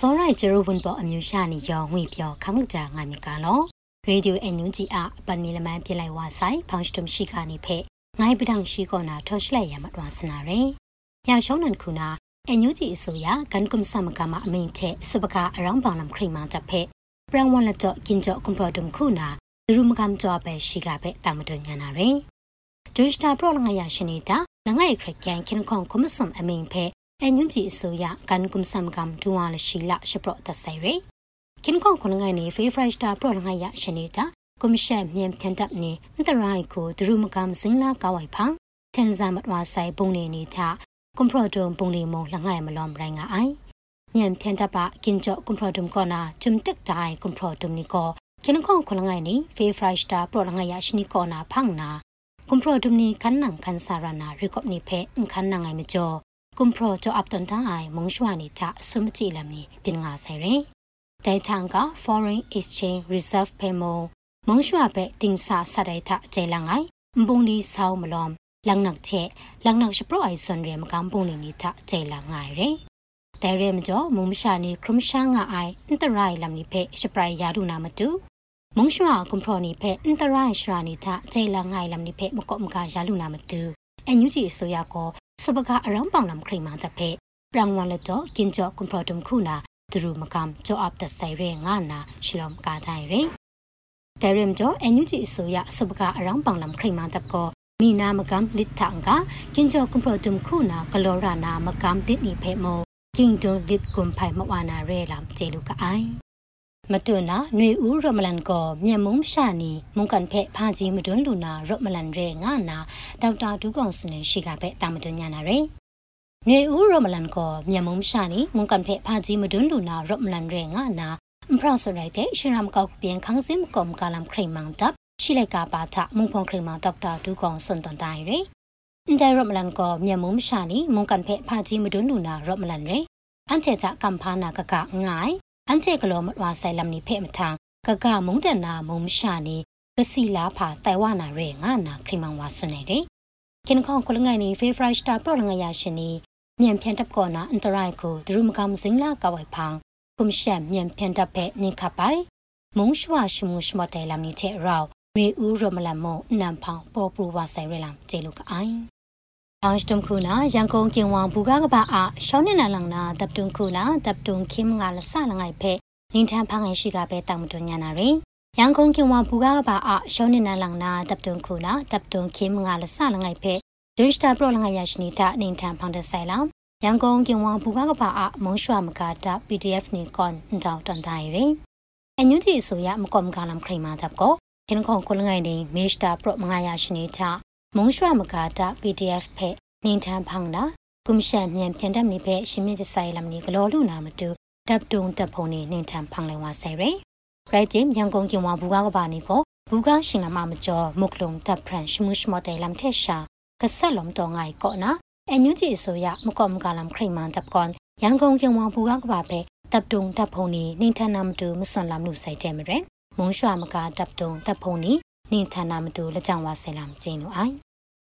စောရိုက်ဂျရိုဝန်ပေါ်အမျိုးရှာနေရောငွေပြောခမှုကြငါမီကလောရေဒီယိုအန်ယူဂျီအပန်မီလမန်ပြလိုက်ဝါဆိုင်ဖောင်စတုမရှိခါနေဖဲငိုင်းပဒံရှိကောနာထောရှလိုက်ရမတော်စနာရယ်ရရှောင်းနန်ခုနာအန်ယူဂျီအစိုးရကန်ကွမ်ဆမ်ကမအမင်းတဲ့စပကအရောင်းပေါင်လမ်ခရီမန်တပ်ဖဲပရန်ဝန်လက်တော့ကင်ကြော့ကွန်ပရိုဒမ်ခုနာဒရူမကမ်ကြောပဲရှိကပဲတာမတော်ညာနာရယ်ဒူစတာပရောလငါရရှိနေတာငငယ်ခရကန်ခင်ခွန်ကွမ်ဆမ်အမင်းဖဲ အန်ယူဂျီအစိုးရကန်ကွမ်ဆမ်ကမ်ဒူဝါလရှိလာရှပရတဆိုင်ရယ်ခင်ကွန်ခွန်ငိုင်းနေဖေဖရက်စတာပရောလငါရရှိနေတာကွန်ရှက်မြန်ဖြန်တပ်နေအန်တရိုင်ကိုဒရူမကမ်စင်လာကောက်ဝိုင်ဖန်တန်ဇာမတ်ဝါဆိုင်ပုံနေနေချကွန်ပရိုဒုံပုံနေမုံလငယ်မလွန်ရိုင်းငါအိုင်မြန်ဖြန်တပ်ပါကင်ကြော့ကွန်ပရိုဒုံကောနာဂျုံတက်တိုင်ကွန်ပရိုဒုံနီကိုခင်ကွန်ခွန်ငိုင်းနေဖေဖရက်စတာပရောလငါရရှိနီကောနာဖန်နာကွန်ပရိုဒုံနီခန်းနန်ခန်းစာရနာရီကော့နီဖဲအခန်းနန်ငိုင်မကျော် ကွန်ပရိုကြောအပ်တန်တန်အိုင်မုံရှွာနေချဆုမကြည့်လမီပြင်ငါဆိုင်ရင်တိုင်ချန်က foreign exchange reserve payment မုံရှွာပဲတင်စာစတဲ့ထအကျလငိုင်ဘုံလီဆောင်းမလွန်လန်နက်ချက်လန်နက်ရှပရိုအိုင်ဆွန်ရဲမကမ်ပုံလီနီထအကျလငိုင်ရဲတဲရဲမကျော်မုံရှာနီခရမရှာငါအိုင်အန်တရိုင်လမ်နီဖဲရှပရိုင်ယာဒူနာမတူမုံရှွာကွန်ပရိုနီဖဲအန်တရိုင်ရှရာနီထအကျလငိုင်လမ်နီဖဲမကော့မကယာလူနာမတူအန်ယူဂျီအစိုးရကော စပကအရောင်းပေါင်လမ်ခရိမာတဖဲပရန်ဝန်လတော့ကင်ကြောကွန်ပရိုဒမ်ခုနာသူရူမကမ်ကြောအပ်တဆိုင်ရဲငါနာရှလမ်ကာတိုင်းရဲတဲရမ်တော့အန်ယူဂျီအစိုးရစပကအရောင်းပေါင်လမ်ခရိမာတကောမီနာမကမ်လစ်ထန်ကကင်ကြောကွန်ပရိုဒမ်ခုနာကလောရာနာမကမ်လစ်နီဖဲမောကင်တိုလစ်ကွန်ဖိုင်မဝနာရဲလမ်ကျေလူကအိုင် မတွနာຫນွေဦးရမလန်ကိုမြန်မုံရှာနီမုန်ကန်ဖဲဖာကြီးမတွန်းလူနာရမလန်ရဲငါနာဒေါက်တာဒူးကောင်စနေရှိကပဲတာမတွညာနာရဲຫນွေဦးရမလန်ကိုမြန်မုံရှာနီမုန်ကန်ဖဲဖာကြီးမတွန်းလူနာရမလန်ရဲငါနာအမ်ပရာဆိုရိုက်တဲ့ရှင်ရမ်ကောက်ပြန်ခန်းစင်ကောမ်ကလမ်ခရိမန်တပ်ရှိလိုက်ကာပါထမုန်ဖုန်ခရိမန်ဒေါက်တာဒူးကောင်စွန်တန်တိုင်းရဲအန်တဲရမလန်ကိုမြန်မုံရှာနီမုန်ကန်ဖဲဖာကြီးမတွန်းလူနာရမလန်ရဲအန်ချေချကမ်ဖာနာကကငိုင် အန်ချေကလောမဝါဆိုင်လမ်နိဖဲမထံကကမုန်တနာမုံရှာနေကစီလာဖာတိုင်ဝနာရဲငါနာခရိမန်ဝါဆွနေတယ်ခင်ခေါကလငိုင်နေဖေဖရိုက်စတာပရောလငါရရှင်နေမြန်ဖြန်တပ်ကောနာအန်တရိုက်ကိုဒရုမကမ်စင်းလာကဝိုင်ဖန်ကုမ်ရှက်မြန်ဖြန်တပ်ဖဲနင်ခပိုင်မုံရှွာရှမှုရှမတဲလမ်နိတဲ့ရောရေဦးရမလမုံနမ်ဖောင်ပေါ်ပူဝါဆိုင်ရလမ်ကျေလူကအိုင် တောင်းစတုံခုနာရန်ကုန်ကင်ဝံဘူကားကပါအရှောင်းနေနလန်နာတပ်တုံခုနာတပ်တုံခိမငါလဆလငိုင်ဖဲလင်းထန်ဖငိုင်ရှိကပဲတောင်းမတွညာနာရင်ရန်ကုန်ကင်ဝံဘူကားကပါအရှောင်းနေနလန်နာတပ်တုံခုနာတပ်တုံခိမငါလဆလငိုင်ဖဲဒင်းစတာပရောလငိုင်ရရှိနေတာနင်းထန်ဖန်တဲ့ဆိုင်လောင်ရန်ကုန်ကင်ဝံဘူကားကပါအမုံရွှာမကာတာ PDF နီကွန်တောင်းတန်တိုင်းရင်အညွန့်ကြီးဆိုရမကောမကလမ်ခရိမာတပ်ကိုခင်ခေါကိုလငိုင်နေမေစတာပရောမငါရရှိနေတာ မုံရွှာမကာတာ PDF ဖဲနင်းထန်ဖန်းနာကုမရှန်မြန်ပြန်တက်နေဖဲရှင်မြင့်ဆိုင်လမ်နီဂလောလူနာမတူတပ်တုံတပ်ဖုံနေနင်းထန်ဖန်းလဲဝါဆိုင်ရဲရိုက်ဂျင်ရန်ကုန်ကင်ဝါဘူကားကပါနေကိုဘူကားရှင်လမမကျော်မုကလုံတပ်ဖရန်ရှမှုရှမတဲလမ်တက်ရှာကဆက်လုံးတော့ငိုင်ကောနာအန်ယူဂျီအစိုးရမကောမကလမ်ခရိမန်တပ်ကွန်ရန်ကုန်ကင်ဝါဘူကားကပါပဲတပ်တုံတပ်ဖုံနေနင်းထန်နာမတူမစွန်လမ်လူဆိုင်တဲမရန်မုံရွှာမကတပ်တုံတပ်ဖုံနေန င်းထန်နာမတူလက်ကြောင်ဝါဆယ်လမ်ကျင်းလို့အိုင်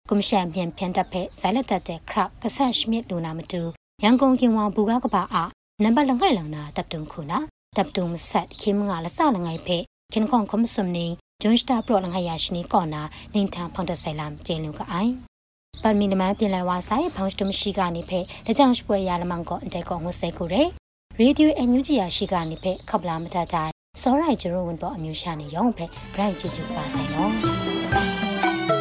ကွန်ရှန်ပြန်ပြန်တပ်ဖက်ဇိုင်လက်တက်တဲ့ခရပ်ကဆတ်ရှမစ်လူနာမတူရန်ကုန်ကင်ဝါဘူကားကပါအနံပါတ်လငိုင်လနာတပ်တုံခုနာတပ်တုံဆက်ခိမငါလဆလငိုင်ဖက်ခင်ခွန်ကွန်ဆုမနီဂျွန်စတာပရောလငိုင်ယာရှနီကောနာနင်းထန်ဖောင်တဆိုင်လမ်ကျင်းလူကအိုင်ပတ်မီနမန်ပြင်လဲဝါဆိုင်ဖောင်စတမရှိကနေဖက်တကြောင်ရှပွဲရလမန်ကောအန်တဲကောငွဆဲခုရဲရေဒီယိုအန်ယူဂျီယာရှိကနေဖက်ခပ်လာမတတိုင် စောရိုင်ဂျရိုဝန်ပေါ်အမျိုးရှာနေရောင်းဖက်ဂရိုင်းချီချူပါဆိုင်နော်